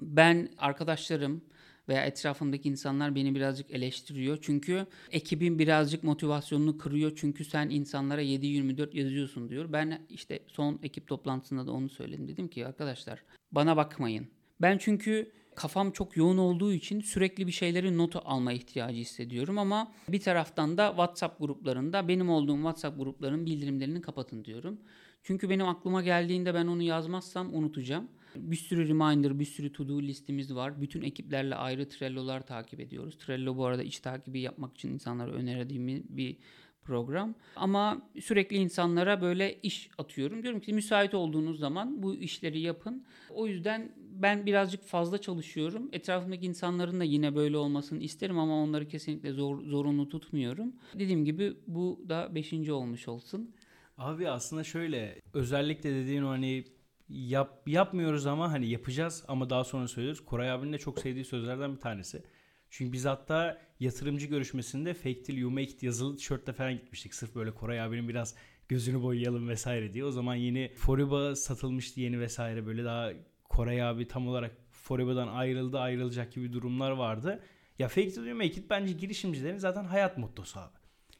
Speaker 2: Ben arkadaşlarım veya etrafımdaki insanlar beni birazcık eleştiriyor. Çünkü ekibin birazcık motivasyonunu kırıyor. Çünkü sen insanlara 7-24 yazıyorsun diyor. Ben işte son ekip toplantısında da onu söyledim. Dedim ki arkadaşlar bana bakmayın. Ben çünkü kafam çok yoğun olduğu için sürekli bir şeyleri notu alma ihtiyacı hissediyorum ama bir taraftan da WhatsApp gruplarında benim olduğum WhatsApp gruplarının bildirimlerini kapatın diyorum. Çünkü benim aklıma geldiğinde ben onu yazmazsam unutacağım. Bir sürü reminder, bir sürü to do listimiz var. Bütün ekiplerle ayrı Trello'lar takip ediyoruz. Trello bu arada iç takibi yapmak için insanlara önerdiğim bir program. Ama sürekli insanlara böyle iş atıyorum. Diyorum ki müsait olduğunuz zaman bu işleri yapın. O yüzden ben birazcık fazla çalışıyorum. Etrafımdaki insanların da yine böyle olmasını isterim ama onları kesinlikle zor, zorunlu tutmuyorum. Dediğim gibi bu da beşinci olmuş olsun.
Speaker 1: Abi aslında şöyle özellikle dediğin o hani yap, yapmıyoruz ama hani yapacağız ama daha sonra söylüyoruz. Koray abinin de çok sevdiği sözlerden bir tanesi. Çünkü biz hatta yatırımcı görüşmesinde fake till you make it yazılı tişörtle falan gitmiştik. Sırf böyle Koray abinin biraz gözünü boyayalım vesaire diye. O zaman yeni Foriba satılmıştı yeni vesaire böyle daha Koray abi tam olarak Foriba'dan ayrıldı ayrılacak gibi durumlar vardı. Ya fake till you make it bence girişimcilerin zaten hayat mottosu abi.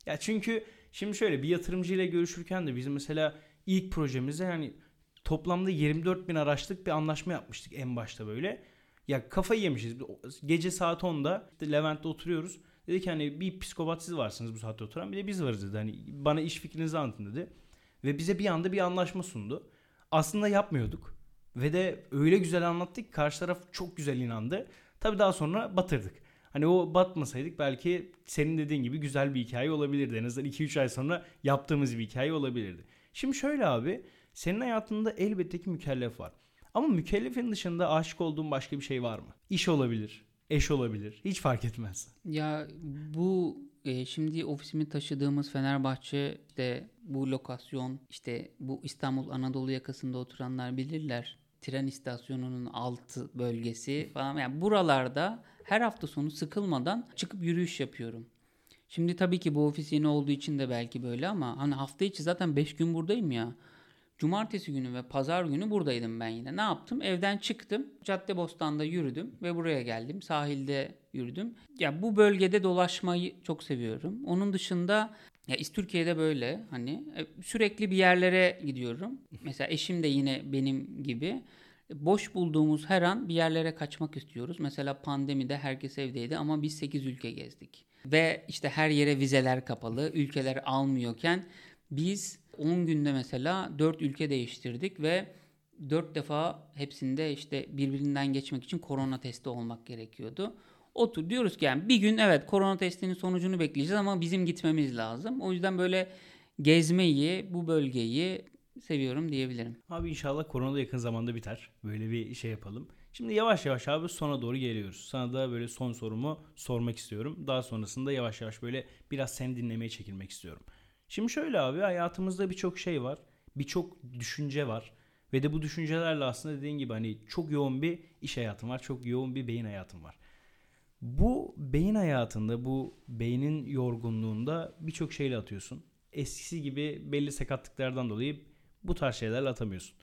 Speaker 1: Ya çünkü şimdi şöyle bir yatırımcıyla görüşürken de bizim mesela ilk projemizde yani toplamda 24 bin araçlık bir anlaşma yapmıştık en başta böyle. Ya kafayı yemişiz. Gece saat 10'da işte Levent'te oturuyoruz. Dedi ki hani bir psikopat siz varsınız bu saatte oturan bir de biz varız dedi. Hani bana iş fikrinizi anlatın dedi. Ve bize bir anda bir anlaşma sundu. Aslında yapmıyorduk. Ve de öyle güzel anlattık ki karşı taraf çok güzel inandı. Tabii daha sonra batırdık. Hani o batmasaydık belki senin dediğin gibi güzel bir hikaye olabilirdi. En azından 2-3 ay sonra yaptığımız bir hikaye olabilirdi. Şimdi şöyle abi senin hayatında elbette ki mükellef var. Ama mükellefin dışında aşık olduğun başka bir şey var mı? İş olabilir, eş olabilir. Hiç fark etmez.
Speaker 2: Ya bu e, şimdi ofisimi taşıdığımız Fenerbahçe de bu lokasyon işte bu İstanbul Anadolu yakasında oturanlar bilirler. Tren istasyonunun altı bölgesi falan. Yani buralarda her hafta sonu sıkılmadan çıkıp yürüyüş yapıyorum. Şimdi tabii ki bu ofis yeni olduğu için de belki böyle ama hani hafta içi zaten 5 gün buradayım ya. Cumartesi günü ve pazar günü buradaydım ben yine. Ne yaptım? Evden çıktım. Caddebostan'da yürüdüm ve buraya geldim. Sahilde yürüdüm. Ya bu bölgede dolaşmayı çok seviyorum. Onun dışında ya Türkiye'de böyle hani e, sürekli bir yerlere gidiyorum. Mesela eşim de yine benim gibi boş bulduğumuz her an bir yerlere kaçmak istiyoruz. Mesela pandemide herkes evdeydi ama biz 8 ülke gezdik. Ve işte her yere vizeler kapalı, ülkeler almıyorken biz 10 günde mesela 4 ülke değiştirdik ve dört defa hepsinde işte birbirinden geçmek için korona testi olmak gerekiyordu. Otur diyoruz ki yani bir gün evet korona testinin sonucunu bekleyeceğiz ama bizim gitmemiz lazım. O yüzden böyle gezmeyi, bu bölgeyi seviyorum diyebilirim.
Speaker 1: Abi inşallah korona da yakın zamanda biter. Böyle bir şey yapalım. Şimdi yavaş yavaş abi sona doğru geliyoruz. Sana da böyle son sorumu sormak istiyorum. Daha sonrasında yavaş yavaş böyle biraz seni dinlemeye çekilmek istiyorum. Şimdi şöyle abi hayatımızda birçok şey var. Birçok düşünce var. Ve de bu düşüncelerle aslında dediğin gibi hani çok yoğun bir iş hayatım var. Çok yoğun bir beyin hayatım var. Bu beyin hayatında, bu beynin yorgunluğunda birçok şeyle atıyorsun. Eskisi gibi belli sakatlıklardan dolayı bu tarz şeylerle atamıyorsun.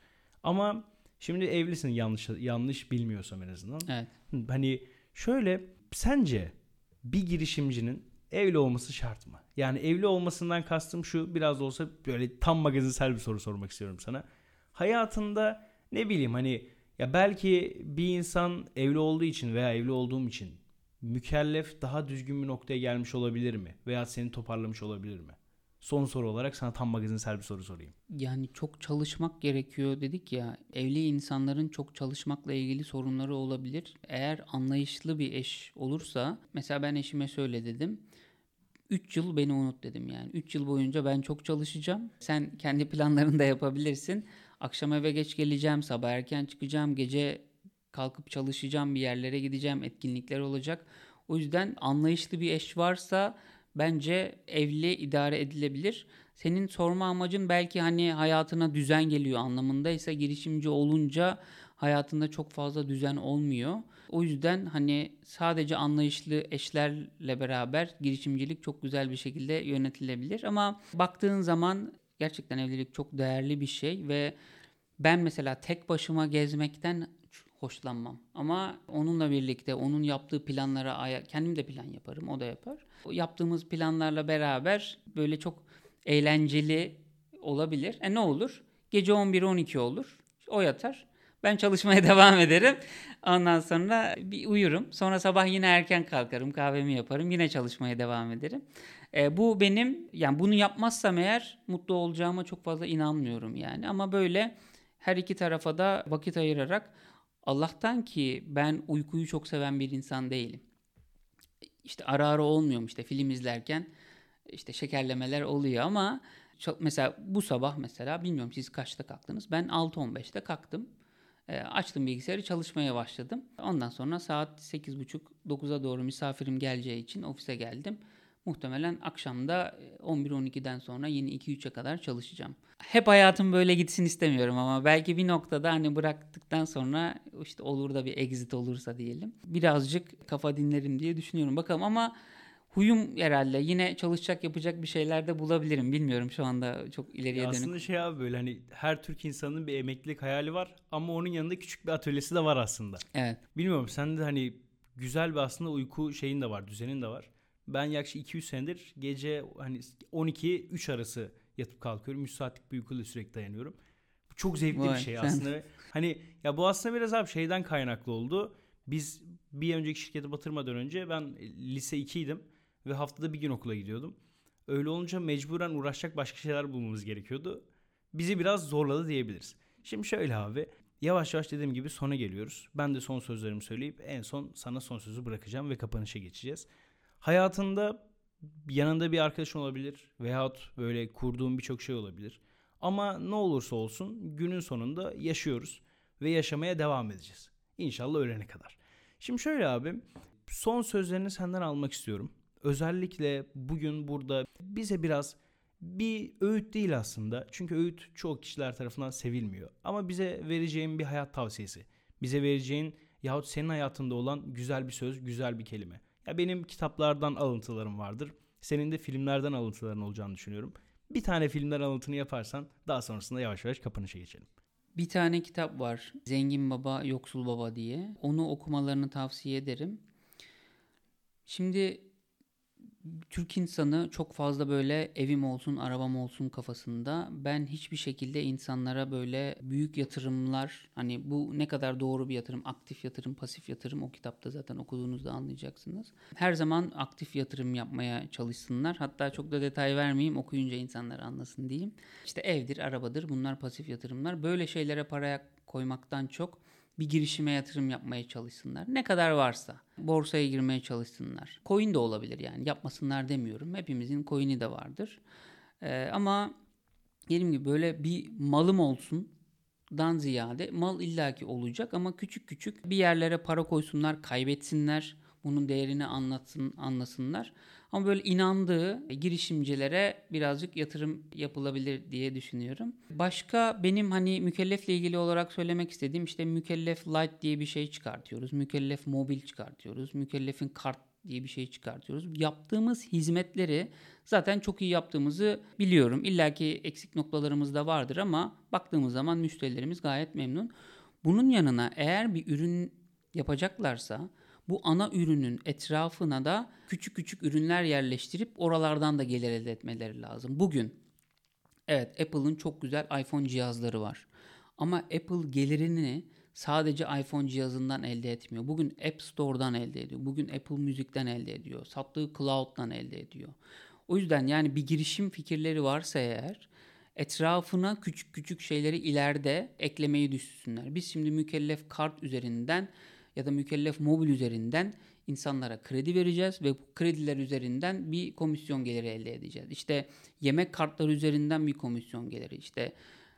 Speaker 1: Ama şimdi evlisin yanlış yanlış bilmiyorsam en azından.
Speaker 2: Evet.
Speaker 1: Hani şöyle sence bir girişimcinin evli olması şart mı? Yani evli olmasından kastım şu biraz da olsa böyle tam magazinsel bir soru sormak istiyorum sana. Hayatında ne bileyim hani ya belki bir insan evli olduğu için veya evli olduğum için mükellef daha düzgün bir noktaya gelmiş olabilir mi? Veya seni toparlamış olabilir mi? Son soru olarak sana tam magazinsel bir soru sorayım.
Speaker 2: Yani çok çalışmak gerekiyor dedik ya. Evli insanların çok çalışmakla ilgili sorunları olabilir. Eğer anlayışlı bir eş olursa mesela ben eşime şöyle dedim. 3 yıl beni unut dedim yani. 3 yıl boyunca ben çok çalışacağım. Sen kendi planlarını da yapabilirsin. Akşam eve geç geleceğim, sabah erken çıkacağım, gece kalkıp çalışacağım, bir yerlere gideceğim, etkinlikler olacak. O yüzden anlayışlı bir eş varsa bence evli idare edilebilir. Senin sorma amacın belki hani hayatına düzen geliyor anlamındaysa girişimci olunca hayatında çok fazla düzen olmuyor. O yüzden hani sadece anlayışlı eşlerle beraber girişimcilik çok güzel bir şekilde yönetilebilir. Ama baktığın zaman gerçekten evlilik çok değerli bir şey ve ben mesela tek başıma gezmekten hoşlanmam. Ama onunla birlikte onun yaptığı planlara kendim de plan yaparım, o da yapar. O yaptığımız planlarla beraber böyle çok eğlenceli olabilir. E ne olur? Gece 11-12 olur. O yatar. Ben çalışmaya devam ederim. Ondan sonra bir uyurum. Sonra sabah yine erken kalkarım, kahvemi yaparım, yine çalışmaya devam ederim. E, bu benim yani bunu yapmazsam eğer mutlu olacağıma çok fazla inanmıyorum yani. Ama böyle her iki tarafa da vakit ayırarak Allah'tan ki ben uykuyu çok seven bir insan değilim. İşte ara ara olmuyorum işte film izlerken işte şekerlemeler oluyor ama çok mesela bu sabah mesela bilmiyorum siz kaçta kalktınız. Ben 6.15'te kalktım. E, açtım bilgisayarı çalışmaya başladım. Ondan sonra saat 8.30-9'a doğru misafirim geleceği için ofise geldim. Muhtemelen akşamda 11-12'den e, sonra yine 2-3'e kadar çalışacağım. Hep hayatım böyle gitsin istemiyorum ama belki bir noktada hani bıraktıktan sonra işte olur da bir exit olursa diyelim. Birazcık kafa dinlerim diye düşünüyorum. Bakalım ama huyum herhalde. Yine çalışacak yapacak bir şeyler de bulabilirim. Bilmiyorum şu anda çok ileriye
Speaker 1: ya
Speaker 2: dönük.
Speaker 1: Aslında şey abi böyle hani her Türk insanının bir emeklilik hayali var ama onun yanında küçük bir atölyesi de var aslında.
Speaker 2: Evet.
Speaker 1: Bilmiyorum sen de hani güzel bir aslında uyku şeyin de var, düzenin de var. Ben yaklaşık 200 senedir gece hani 12-3 arası yatıp kalkıyorum. 3 saatlik bir uykuyla sürekli dayanıyorum. Bu çok zevkli Vay, bir şey sen... aslında. hani ya bu aslında biraz abi şeyden kaynaklı oldu. Biz bir önceki şirketi batırmadan önce ben lise 2'ydim ve haftada bir gün okula gidiyordum. Öyle olunca mecburen uğraşacak başka şeyler bulmamız gerekiyordu. Bizi biraz zorladı diyebiliriz. Şimdi şöyle abi yavaş yavaş dediğim gibi sona geliyoruz. Ben de son sözlerimi söyleyip en son sana son sözü bırakacağım ve kapanışa geçeceğiz. Hayatında yanında bir arkadaşın olabilir veyahut böyle kurduğun birçok şey olabilir. Ama ne olursa olsun günün sonunda yaşıyoruz ve yaşamaya devam edeceğiz. İnşallah ölene kadar. Şimdi şöyle abi son sözlerini senden almak istiyorum. Özellikle bugün burada bize biraz bir öğüt değil aslında. Çünkü öğüt çoğu kişiler tarafından sevilmiyor. Ama bize vereceğin bir hayat tavsiyesi. Bize vereceğin yahut senin hayatında olan güzel bir söz, güzel bir kelime. Ya benim kitaplardan alıntılarım vardır. Senin de filmlerden alıntıların olacağını düşünüyorum. Bir tane filmden alıntını yaparsan daha sonrasında yavaş yavaş kapanışa geçelim.
Speaker 2: Bir tane kitap var. Zengin Baba, Yoksul Baba diye. Onu okumalarını tavsiye ederim. Şimdi Türk insanı çok fazla böyle evim olsun, arabam olsun kafasında. Ben hiçbir şekilde insanlara böyle büyük yatırımlar, hani bu ne kadar doğru bir yatırım, aktif yatırım, pasif yatırım o kitapta zaten okuduğunuzda anlayacaksınız. Her zaman aktif yatırım yapmaya çalışsınlar. Hatta çok da detay vermeyeyim, okuyunca insanlar anlasın diyeyim. İşte evdir, arabadır bunlar pasif yatırımlar. Böyle şeylere paraya koymaktan çok bir girişime yatırım yapmaya çalışsınlar. Ne kadar varsa. Borsaya girmeye çalışsınlar. Coin de olabilir yani. Yapmasınlar demiyorum. Hepimizin coin'i de vardır. Ee, ama dediğim gibi böyle bir malım olsun dan ziyade mal illaki olacak ama küçük küçük bir yerlere para koysunlar, kaybetsinler, bunun değerini anlatsın, anlasınlar. Ama böyle inandığı girişimcilere birazcık yatırım yapılabilir diye düşünüyorum. Başka benim hani mükellefle ilgili olarak söylemek istediğim işte mükellef light diye bir şey çıkartıyoruz. Mükellef mobil çıkartıyoruz. Mükellefin kart diye bir şey çıkartıyoruz. Yaptığımız hizmetleri zaten çok iyi yaptığımızı biliyorum. İlla ki eksik noktalarımız da vardır ama baktığımız zaman müşterilerimiz gayet memnun. Bunun yanına eğer bir ürün yapacaklarsa bu ana ürünün etrafına da küçük küçük ürünler yerleştirip oralardan da gelir elde etmeleri lazım. Bugün evet Apple'ın çok güzel iPhone cihazları var. Ama Apple gelirini sadece iPhone cihazından elde etmiyor. Bugün App Store'dan elde ediyor. Bugün Apple Müzik'ten elde ediyor. Sattığı Cloud'dan elde ediyor. O yüzden yani bir girişim fikirleri varsa eğer etrafına küçük küçük şeyleri ileride eklemeyi düşünsünler. Biz şimdi mükellef kart üzerinden ya da mükellef mobil üzerinden insanlara kredi vereceğiz ve bu krediler üzerinden bir komisyon geliri elde edeceğiz. İşte yemek kartları üzerinden bir komisyon geliri, işte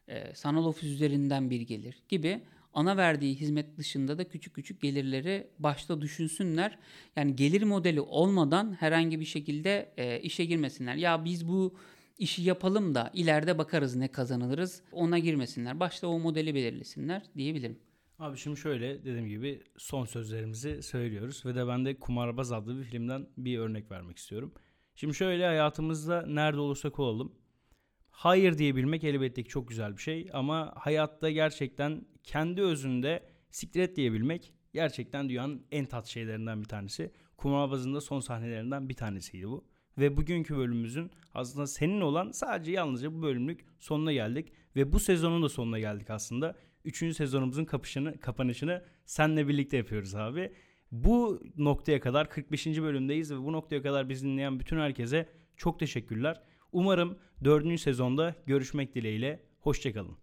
Speaker 2: e, sanal ofis üzerinden bir gelir gibi ana verdiği hizmet dışında da küçük küçük gelirleri başta düşünsünler. Yani gelir modeli olmadan herhangi bir şekilde e, işe girmesinler. Ya biz bu işi yapalım da ileride bakarız ne kazanırız ona girmesinler. Başta o modeli belirlesinler diyebilirim.
Speaker 1: Abi şimdi şöyle dediğim gibi son sözlerimizi söylüyoruz ve de ben de Kumarbaz adlı bir filmden bir örnek vermek istiyorum. Şimdi şöyle hayatımızda nerede olursak olalım hayır diyebilmek elbette ki çok güzel bir şey ama hayatta gerçekten kendi özünde siklet diyebilmek gerçekten dünyanın en tat şeylerinden bir tanesi. Kumarbaz'ın da son sahnelerinden bir tanesiydi bu. Ve bugünkü bölümümüzün aslında senin olan sadece yalnızca bu bölümlük sonuna geldik. Ve bu sezonun da sonuna geldik aslında. Üçüncü sezonumuzun kapışını, kapanışını senle birlikte yapıyoruz abi. Bu noktaya kadar 45. bölümdeyiz ve bu noktaya kadar bizi dinleyen bütün herkese çok teşekkürler. Umarım dördüncü sezonda görüşmek dileğiyle. Hoşçakalın.